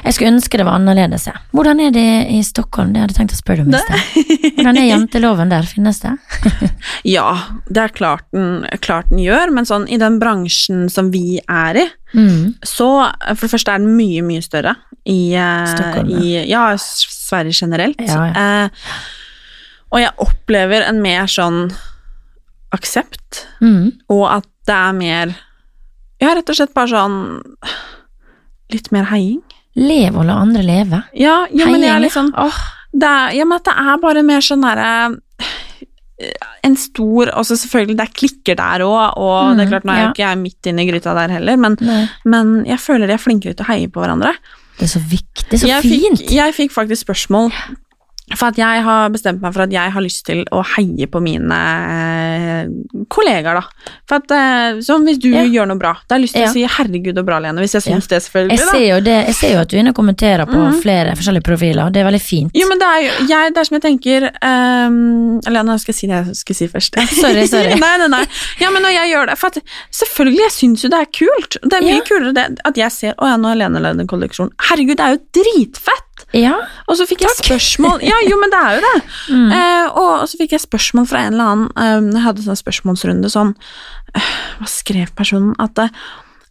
Jeg skulle ønske det var annerledes. Hvordan er det i Stockholm? Det hadde jeg tenkt å spørre om i sted. Hvordan er janteloven der, finnes det? Ja, det er klart den, klart den gjør, men sånn i den bransjen som vi er i, Mm. så for det første er den mye, mye større i, eh, Stockholm, ja. i ja, Sverige generelt. Ja, Eh, og jeg opplever en mer sånn aksept, Mm. og at det er mer Ja, rett og slett bare sånn Litt mer heiing. Leve og la andre leve. Ja, ja men jeg er liksom oh. det er, ja, men at det er bare mer sånn derre En stor også selvfølgelig, det er klikker der òg, og Mm, det er klart, nå er jo ja. ikke jeg midt inne i gryta der heller, men, men jeg føler de er flinkere til å heie på hverandre. Det er så viktig. Det er så jeg fint. Fikk, jeg fikk faktisk spørsmål for at jeg har bestemt meg for at jeg har lyst til å heie på mine eh, kollegaer, da. For at, sånn hvis du Ja. gjør noe bra, da har jeg lyst til Ja. å si 'herregud, så bra, Lene', hvis jeg Ja. det, selvfølgelig. Jeg ser, det, jeg ser jo at du er inne og kommenterer på Mhm. flere forskjellige profiler, og det er veldig fint. Jo, men det er jo jeg, det er som jeg tenker um, nå skal jeg si det jeg skulle si først? Sorry, sorry. nei, nei, nei. Ja, men når jeg gjør det For at, selvfølgelig, jeg syns jo det er kult. Det er mye kulere det, at jeg ser Å ja, nå har Lene lagd en kolleksjon. Herregud, det er jo dritfett! Ja. Og så fikk jeg Takk. spørsmål Ja, jo, men det er jo det. Mm. Eh, og, og så fikk jeg spørsmål fra en eller annen eh, Jeg hadde sånn spørsmålsrunde sånn eh, Hva skrev personen? At eh,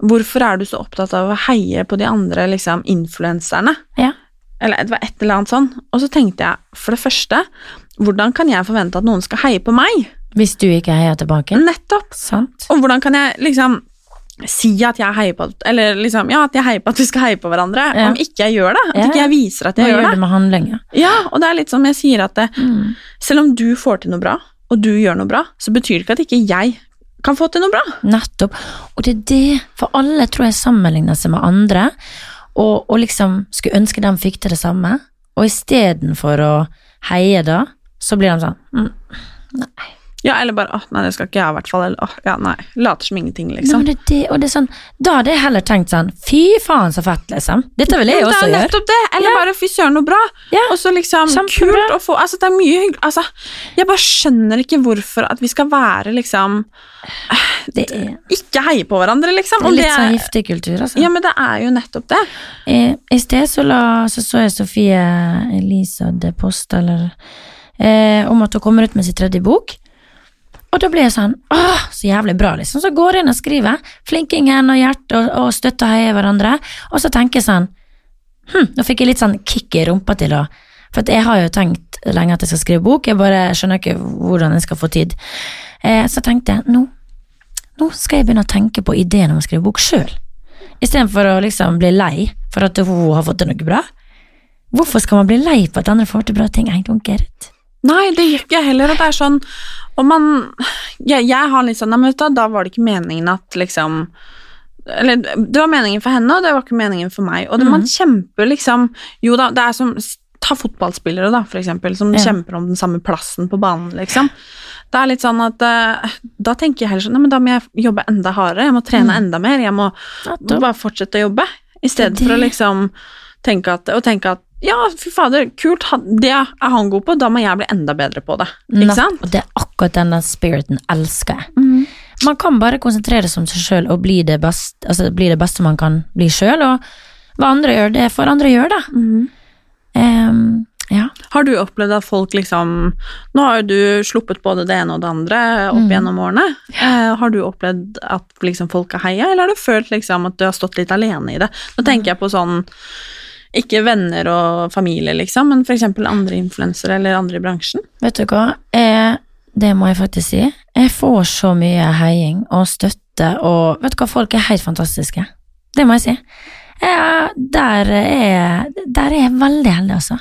Hvorfor er du så opptatt av å heie på de andre liksom, influenserne? Ja. Eller det var et eller annet sånn. Og så tenkte jeg, for det første, hvordan kan jeg forvente at noen skal heie på meg? Hvis du ikke heier tilbake. Nettopp! Sant. Og hvordan kan jeg liksom si at jeg heier på Eller liksom, ja, at jeg heier på at vi skal heie på hverandre, Ja. om ikke jeg gjør det? At Ja. ikke jeg viser at jeg gjør gjør du det? med handlinger? Ja, og det er litt som jeg sier at det, Mm. selv om du får til noe bra, og du gjør noe bra, så betyr det ikke at ikke jeg kan få til noe bra. Nettopp. Og det er det, for alle tror jeg sammenligner seg med andre, og, og liksom skulle ønske de fikk til det samme, og istedenfor å heie da, så blir de sånn mm, Ja, eller bare 'Å, nei, det skal ikke jeg i hvert fall', eller 'Å, ja, nei'. Later som ingenting, liksom. men det, det, og det er sånn, Da hadde jeg heller tenkt sånn Fy faen, så fett, liksom. Dette vil jeg ja, også gjøre. det er nettopp det! Eller Ja. bare 'fy søren, noe bra'. Ja. Og så liksom Kjempebra. kult å få Altså, det er mye hyggelig Altså, jeg bare skjønner ikke hvorfor at vi skal være liksom Det er, Ikke heie på hverandre, liksom. det er litt sånn giftig kultur, altså. Ja, men det er jo nettopp det. I, I sted så, la, så så jeg Sofie Elisa de Post, eller, eh, om at hun kommer ut med sin tredje bok. Og da ble jeg sånn Åh, så jævlig bra, liksom. Så går jeg inn og skriver. Flinkingen og hjertet og, og støtte og heier hverandre. Og så tenker jeg sånn Hm, nå fikk jeg litt sånn kick i rumpa til å For jeg har jo tenkt lenge at jeg skal skrive bok, jeg bare skjønner ikke hvordan jeg skal få tid. Eh, så tenkte jeg nå, nå skal jeg begynne å tenke på ideen om å skrive bok sjøl. Istedenfor å liksom bli lei for at hun har fått til noe bra. Hvorfor skal man bli lei for at andre får til bra ting? I don't get it. Nei, det gjør ikke jeg heller. Og det er sånn Og man Jeg, jeg har litt sånn Nei, men vet du, da var det ikke meningen at liksom Eller det var meningen for henne, og det var ikke meningen for meg. Og det, man kjemper liksom Jo da, det er som Ta fotballspillere, da, for eksempel, som Ja. kjemper om den samme plassen på banen, liksom. Det er litt sånn at eh, Da tenker jeg heller sånn Nei, men da må jeg jobbe enda hardere. Jeg må trene Mm. enda mer. Jeg må bare fortsette å jobbe. I stedet er for å liksom tenke at, og tenke at ja, fy fader, kult, det er han god på, da må jeg bli enda bedre på det. Ikke sant? Og det er akkurat denne spiriten elsker jeg. Man kan bare konsentrere seg om seg sjøl og bli det, best, altså bli det beste man kan bli sjøl, og hva andre gjør, det får andre gjøre, da. Ehm, ja. Har du opplevd at folk liksom Nå har jo du sluppet både det ene og det andre opp Mm. gjennom årene. Eh, har du opplevd at liksom folk har heia, eller har du følt liksom at du har stått litt alene i det? Nå tenker jeg på sånn Ikke venner og familie, liksom, men f.eks. andre influensere eller andre i bransjen. Vet du hva, jeg, det må jeg faktisk si. Jeg får så mye heiing og støtte, og vet du hva, folk er helt fantastiske. Det må jeg si. Ja, der er, der er jeg veldig heldig, altså.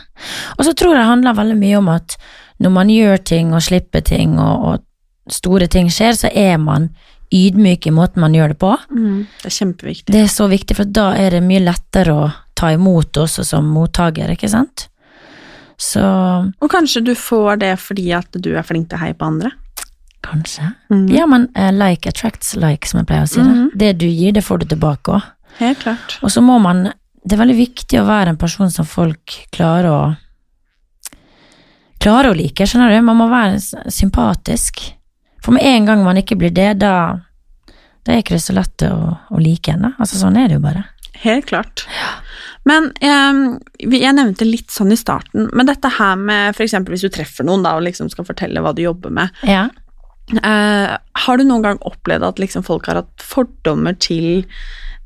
Og så tror jeg det handler veldig mye om at når man gjør ting og slipper ting, og, og store ting skjer, så er man ydmyk i måten man gjør det på. Det er kjempeviktig. Det er så viktig, for da er det mye lettere å ta imot også som mottaker, ikke sant? Så Og kanskje du får det fordi at du er flink til å heie på andre. kanskje. Mm. Ja, men uh, like attracts like, som jeg pleier å si det. Mhm. Det du gir, det får du tilbake òg. Helt klart. Og så må man Det er veldig viktig å være en person som folk klarer å Klarer å like, skjønner du? Man må være sympatisk. For med en gang man ikke blir det, da Da er ikke det så lett å, å like en. Altså, sånn er det jo bare. Helt klart. Men eh, jeg nevnte litt sånn i starten, men dette her med f.eks. hvis du treffer noen da, og liksom skal fortelle hva du jobber med, Ja. eh, har du noen gang opplevd at liksom folk har hatt fordommer til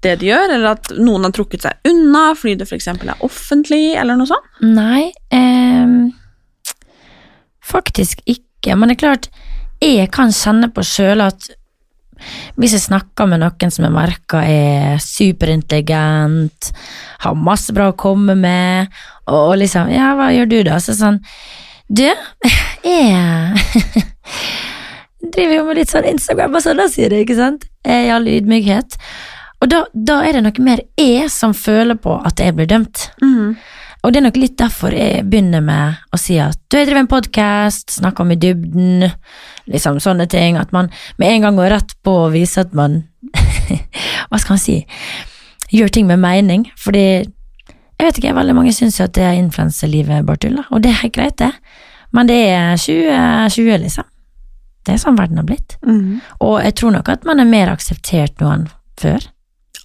det de gjør, eller at noen har trukket seg unna fordi det f.eks. er offentlig, eller noe sånt? Nei, eh, faktisk ikke. Men det er klart, jeg kan kjenne på sjøl at hvis jeg snakker med noen som jeg merker er superintelligent, har masse bra å komme med, og liksom Ja, hva gjør du, da? Så sånn Du, jeg driver jo med litt sånn Instagram og sånn, da sier det, ikke sant? I all ydmykhet. Og da, da er det noe mer jeg som føler på at jeg blir dømt. Og det er nok litt derfor jeg begynner med å si at du, jeg driver en podkast, snakker om i dybden, liksom sånne ting. At man med en gang går rett på å vise at man Hva skal man si? Gjør ting med mening. Fordi jeg vet ikke, veldig mange syns jo at det er influenselivet bare tull. Og det er greit, det. Men det er 2020, liksom. Det er sånn verden har blitt. Og jeg tror nok at man er mer akseptert nå enn før.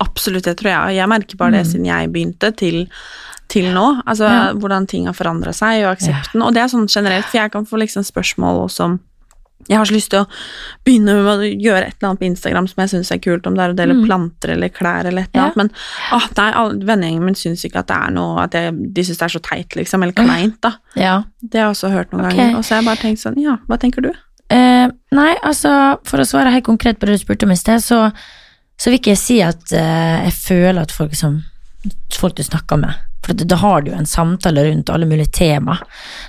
Absolutt, det tror jeg. Jeg merker bare det Mm. siden jeg begynte til, til nå. Altså Ja. hvordan ting har forandra seg, og aksepten. Og det er sånn generelt, for jeg kan få liksom spørsmål også om jeg har så lyst til å begynne med å gjøre et eller annet på Instagram som jeg syns er kult, om det er å dele Mm. planter eller klær eller et eller Ja. annet, men åh, nei, vennegjengen min syns ikke at det er noe At jeg, de syns det er så teit, liksom, eller kleint, da. Ja. Det har jeg også hørt noen okay. ganger. Og så har jeg bare tenkt sånn, ja, hva tenker du? Eh, nei, altså, for å svare helt konkret på det du spurte om i sted, så, så vil ikke jeg si at eh, jeg føler at folk som folk du snakker med For da har du jo en samtale rundt alle mulige tema,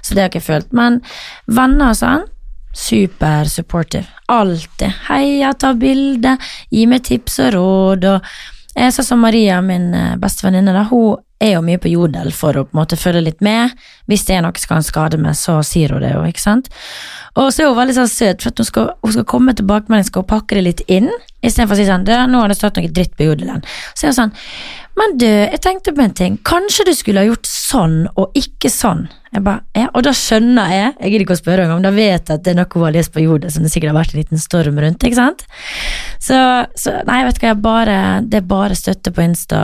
så det har jeg ikke følt. Men venner og sånn, super supportive. Alltid. Heia, ta bilde, gi meg tips og råd. og jeg sa som Maria, min eh, beste venninne, hun er jo mye på Jodel for å på en måte følge litt med. Hvis det er noe som kan skade meg, så sier hun det jo, ikke sant. Og så er hun veldig sånn søt, for hun skal, hun skal komme med tilbakemelding, skal pakke det litt inn, istedenfor å si sånn, nå har det stått noe dritt på Jodelen. Så er hun sånn, men du, jeg tenkte på en ting, kanskje du skulle ha gjort sånn og ikke sånn. Bare, ja, og da skjønner jeg, jeg gidder ikke å spørre engang, da vet jeg at det er noe hun har lest på jordet som det sikkert har vært en liten storm rundt, ikke sant? Så, så nei, vet du hva, bare, det er bare støtte på Insta,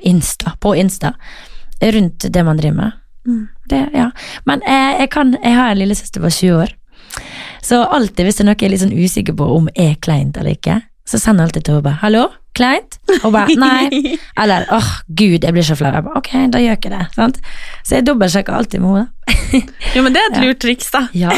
Insta, på Insta, rundt det man driver med. Det, ja. Men jeg, jeg, kan, jeg har en lillesøster på 20 år, så alltid hvis det er noe jeg er litt sånn usikker på om er kleint eller ikke, så sender jeg alltid til henne bare 'hallo, kleint?' Og bare 'nei'. Eller 'åh, gud, jeg blir så flau'. Jeg bare 'ok, da gjør ikke det'. Sant? Så jeg dobbeltsjekker alltid med henne. Jo, men det er et lurt triks, da. Ja,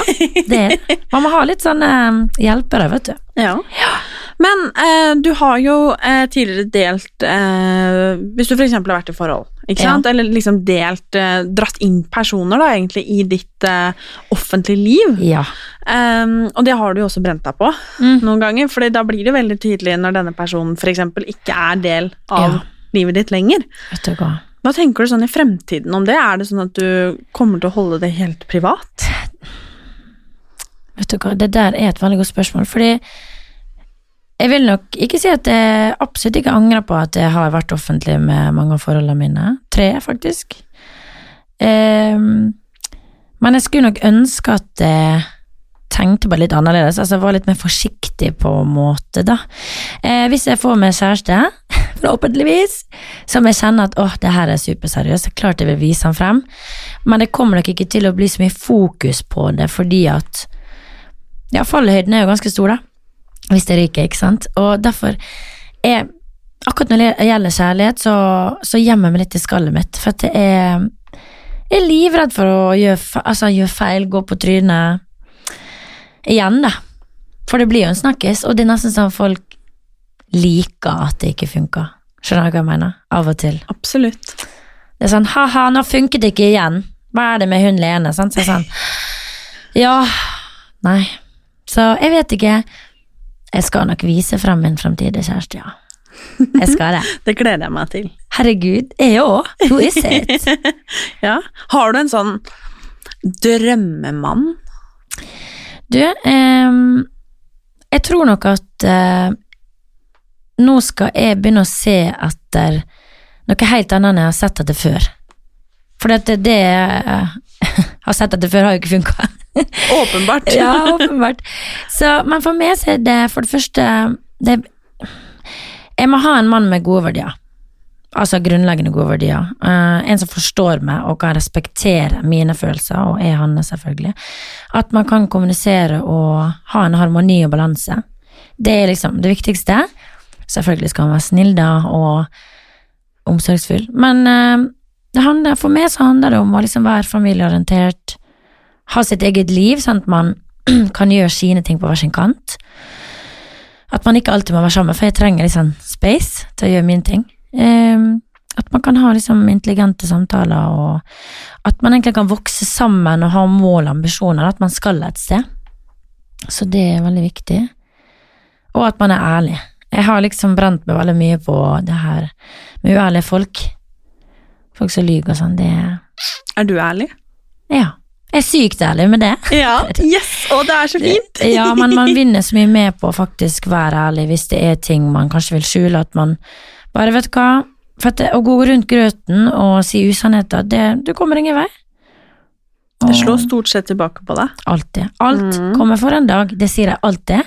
det er det. Man må ha litt sånne eh, hjelpere, vet du. Ja. Ja. Men eh, du har jo eh, tidligere delt eh, Hvis du f.eks. har vært i forhold, ikke Ja. eller liksom delt eh, Dratt inn personer da, egentlig i ditt eh, offentlige liv. Ja. Um, og det har du jo også brent deg på Mm. noen ganger, for da blir det veldig tydelig når denne personen f.eks. ikke er del av Ja. livet ditt lenger. Vet du hva. Hva tenker du sånn i fremtiden om det? Er det sånn at du kommer til å holde det helt privat? Vet du hva, det der er et veldig godt spørsmål, fordi jeg vil nok ikke si at jeg absolutt ikke angrer på at jeg har vært offentlig med mange av forholdene mine. Tre, faktisk. Um, men jeg skulle nok ønske at jeg tenkte bare litt annerledes, altså var litt mer forsiktig på en måte, da. Eh, hvis jeg får meg kjæreste, forhåpentligvis, som jeg kjenner at åh, det her er superseriøst, er klart jeg vil vise han frem, men det kommer nok ikke til å bli så mye fokus på det, fordi at ja, fallhøyden er jo ganske stor, da. Hvis det ryker, ikke sant. Og derfor er akkurat når det gjelder kjærlighet, så, så gjemmer jeg meg litt i skallet mitt. For at jeg er Jeg er livredd for å gjøre, altså, gjøre feil, gå på trynet igjen, da. For det blir jo en snakkis, og det er nesten sånn folk liker at det ikke funker. Skjønner du hva jeg mener? Av og til. Absolutt. Det er sånn ha-ha, nå funket det ikke igjen. Hva er det med hun Lene? Sant? Så sånn Ja, nei. Så jeg vet ikke. Jeg skal nok vise frem min fremtidige kjæreste, ja. Jeg skal det. Det gleder jeg meg til. Herregud, jeg òg. Who is it? Ja. Har du en sånn drømmemann? Du, eh, jeg tror nok at eh, nå skal jeg begynne å se etter noe helt annet enn jeg har sett etter før. For det, det jeg har sett etter før, har jo ikke funka. Åpenbart. ja, åpenbart. Så, men for meg så er det for det første det, Jeg må ha en mann med gode verdier. Altså grunnleggende gode verdier. Uh, en som forstår meg og kan respektere mine følelser, og er hans, selvfølgelig. At man kan kommunisere og ha en harmoni og balanse. Det er liksom det viktigste. Selvfølgelig skal han være snill da, og omsorgsfull. Men uh, det handler, for meg så handler det om å liksom være familieorientert, ha sitt eget liv, sånn at man kan gjøre sine ting på hver sin kant. At man ikke alltid må være sammen, for jeg trenger sånn space til å gjøre mine ting. Um, at man kan ha liksom intelligente samtaler, og at man egentlig kan vokse sammen og ha mål og ambisjoner, at man skal et sted. Så det er veldig viktig. Og at man er ærlig. Jeg har liksom brent meg veldig mye på det her med uærlige folk. Folk som lyver og sånn, det Er du ærlig? Ja. Jeg er sykt ærlig med det. Ja. Yes! Og det er så fint! Ja, men man vinner så mye med på å faktisk være ærlig hvis det er ting man kanskje vil skjule, at man bare vet du hva For at det, å gå rundt grøten og si usannheter, det, du kommer ingen vei. Det slår stort sett tilbake på deg. Alltid. Alt Mm. kommer for en dag, det sier jeg alltid.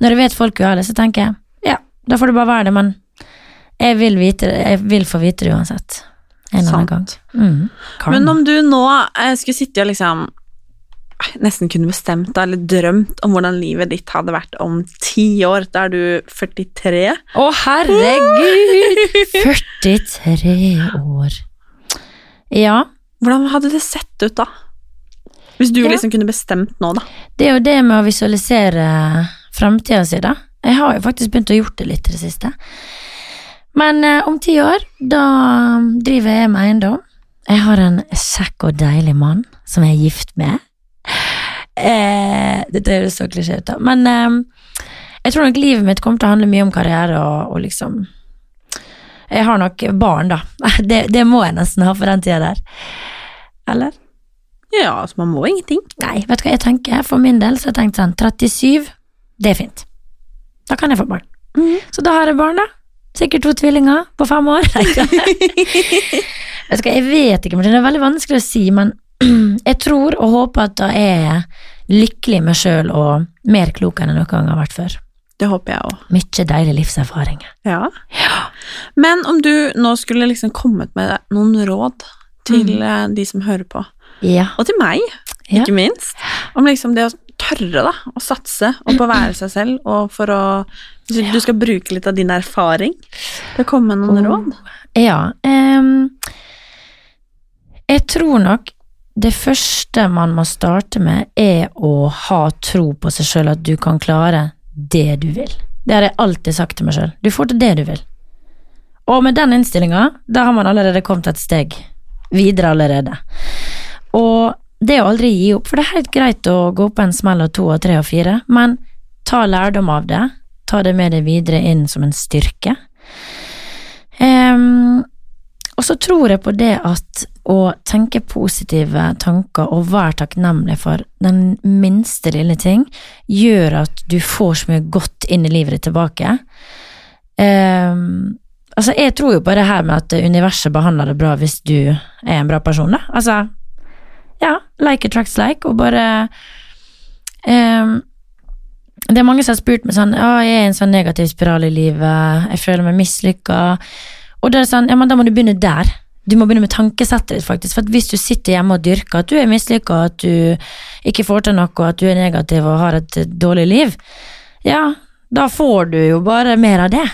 Når jeg vet folk er ærlige, så tenker jeg ja, da får det bare være det, men jeg vil, vite, jeg vil få vite det uansett. En annen gang. Mm. Men om du nå eh, skulle sitte og liksom eh, nesten kunne bestemt eller drømt om hvordan livet ditt hadde vært om ti år, da er du 43. Å, herregud! 43 år. Ja, Hvordan hadde det sett ut da? Hvis du Ja. liksom kunne bestemt nå, da. det er jo det med å visualisere framtida si, da. Jeg har jo faktisk begynt å gjort det litt i det siste. Men eh, om ti år, da driver jeg med eiendom. Jeg har en kjekk og deilig mann som jeg er gift med. Eh, dette høres så klisjé ut, da. Men eh, jeg tror nok livet mitt kommer til å handle mye om karriere og, og liksom Jeg har nok barn, da. Det, det må jeg nesten ha for den tida der. Eller? Ja, altså man må ingenting. Nei, vet du hva jeg tenker? For min del så har jeg tenkt sånn 37, det er fint. Da kan jeg få barn. Så da har jeg barn, da. Sikkert to tvillinger på fem år. jeg vet ikke, men det er veldig vanskelig å si, men jeg tror og håper at da er jeg lykkelig med sjøl og mer klok enn jeg noen gang har vært før. Det håper jeg òg. Mye deilig livserfaring. Ja. ja. Men om du nå skulle liksom kommet med noen råd til mm. de som hører på, Ja. og til meg, Ja. ikke minst, om liksom det å tørre da, å satse og på å være seg selv, og for å hvis Du skal bruke litt av din erfaring til å komme med noen råd. Ja. Um, jeg tror nok det første man må starte med, er å ha tro på seg sjøl, at du kan klare det du vil. Det har jeg alltid sagt til meg sjøl. Du får til det du vil. Og med den innstillinga, da har man allerede kommet et steg videre allerede. Og det å aldri gi opp, for det er helt greit å gå på en smell av to og tre og fire, men ta lærdom av det, ta det med deg videre inn som en styrke. Um, og så tror jeg på det at å tenke positive tanker og være takknemlig for den minste lille ting, gjør at du får så mye godt inn i livet ditt tilbake. Um, altså, jeg tror jo på det her med at universet behandler det bra hvis du er en bra person, da. Altså, ja, like attracts like, og bare um, det er mange som har spurt meg sånn Å, jeg er i en sånn negativ spiral i livet, jeg føler meg mislykka. Og da er det sånn, ja, men da må du begynne der. Du må begynne med tankesettet ditt, faktisk. For hvis du sitter hjemme og dyrker at du er mislykka, at du ikke får til noe, at du er negativ og har et dårlig liv, ja, da får du jo bare mer av det.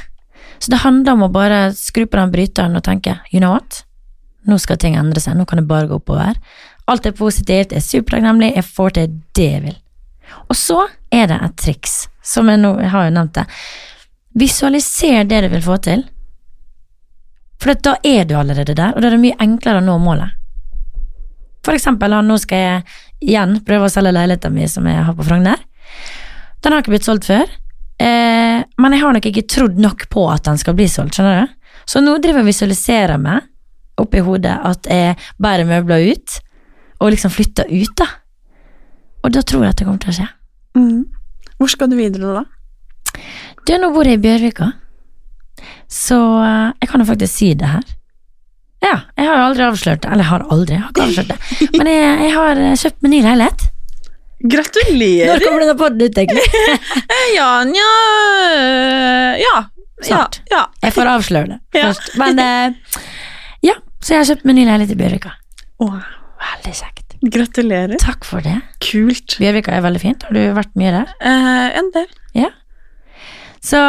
Så det handler om å bare skru på den bryteren og tenke you know what, nå skal ting endre seg, nå kan det bare gå oppover. Alt er positivt, jeg er supertakknemlig, jeg får til det jeg vil. Og så er det et triks, som jeg nå jeg har jo nevnt det. Visualiser det du vil få til, for da er du allerede der, og da er det mye enklere å nå målet. For eksempel, nå skal jeg igjen prøve å selge leiligheten min som jeg har på Frogner. Den har ikke blitt solgt før, eh, men jeg har nok ikke trodd nok på at den skal bli solgt, skjønner du? Så nå driver jeg og visualiserer meg oppi hodet at jeg bærer møbler ut, og liksom flytta ut, da. Og da tror jeg at det kommer til å skje. Mm. Hvor skal du videre da? Du, nå bor jeg i Bjørvika, så eh, jeg kan jo faktisk si det her. Ja, jeg har jo aldri avslørt det, eller jeg har aldri, jeg har ikke avslørt det, men jeg, jeg har eh, kjøpt meg ny leilighet. Gratulerer! Når kommer denne podden ut, egentlig? Ja, nja Ja. Snart. Ja, ja. Jeg får avsløre det først. Men eh, ja, så jeg har kjøpt meg ny leilighet i Bjørvika. Åh, Veldig kjekt. gratulerer. Takk for det. Kult. Bjørvika er veldig fint. Har du vært mye der? Eh, en del. Ja. Så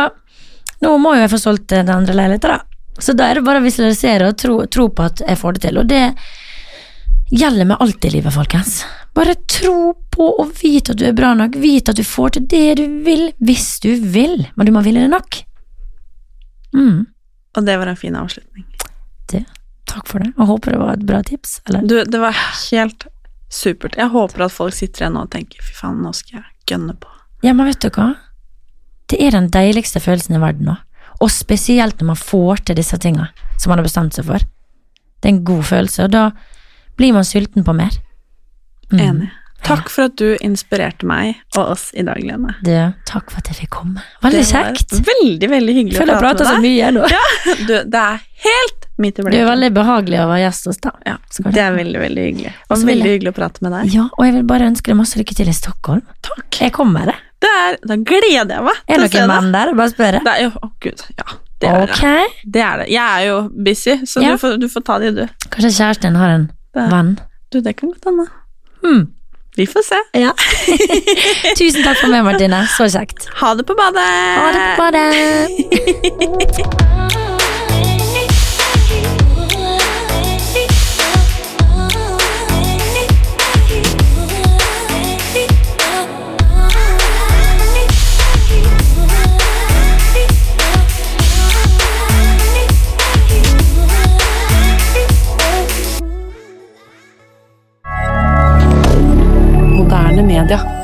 nå må jo jeg få solgt den andre leiligheten, da. Så da er det bare å visualisere og tro, tro på at jeg får det til. Og det gjelder med alt i livet, folkens. Bare tro på og vite at du er bra nok. Vite at du får til det du vil, hvis du vil. Men du må ville det nok. Mm, Og det var en fin avslutning. Takk for det. Jeg håper det var et bra tips. Eller? Du, det var helt supert. Jeg håper at folk sitter igjen og tenker fy faen, nå skal jeg gønne på. Ja, men vet du hva? Det er den deiligste følelsen i verden nå. Og spesielt når man får til disse tinga som man har bestemt seg for. Det er en god følelse, og da blir man sulten på mer. Mm. Enig. Takk for at du inspirerte meg og oss i dag, Lene. Du, takk for at jeg fikk komme. Veldig kjekt. Veldig, veldig hyggelig Jeg føler jeg prater så mye nå. Ja, du, det er helt Du er veldig behagelig å være gjest hos deg. Ja, det er veldig, veldig hyggelig. Og var veldig jeg- hyggelig å prate med deg. Ja, og jeg vil bare ønske deg masse lykke til i Stockholm. Takk. Jeg kommer, jeg. Det er, da gleder jeg meg Er det noen menn der? Bare spørre. Det å gud, ja, det er Ok. det. Det er det. Jeg er jo busy, så Ja. du, får, du får ta det, du. Kanskje kjæresten din har en Det- venn? Du, det kan godt hende. Hmm. Vi får se. Ja. Tusen takk for meg, Martine. Så kjekt. Ha det på badet! Ha det på badet. Moderne media.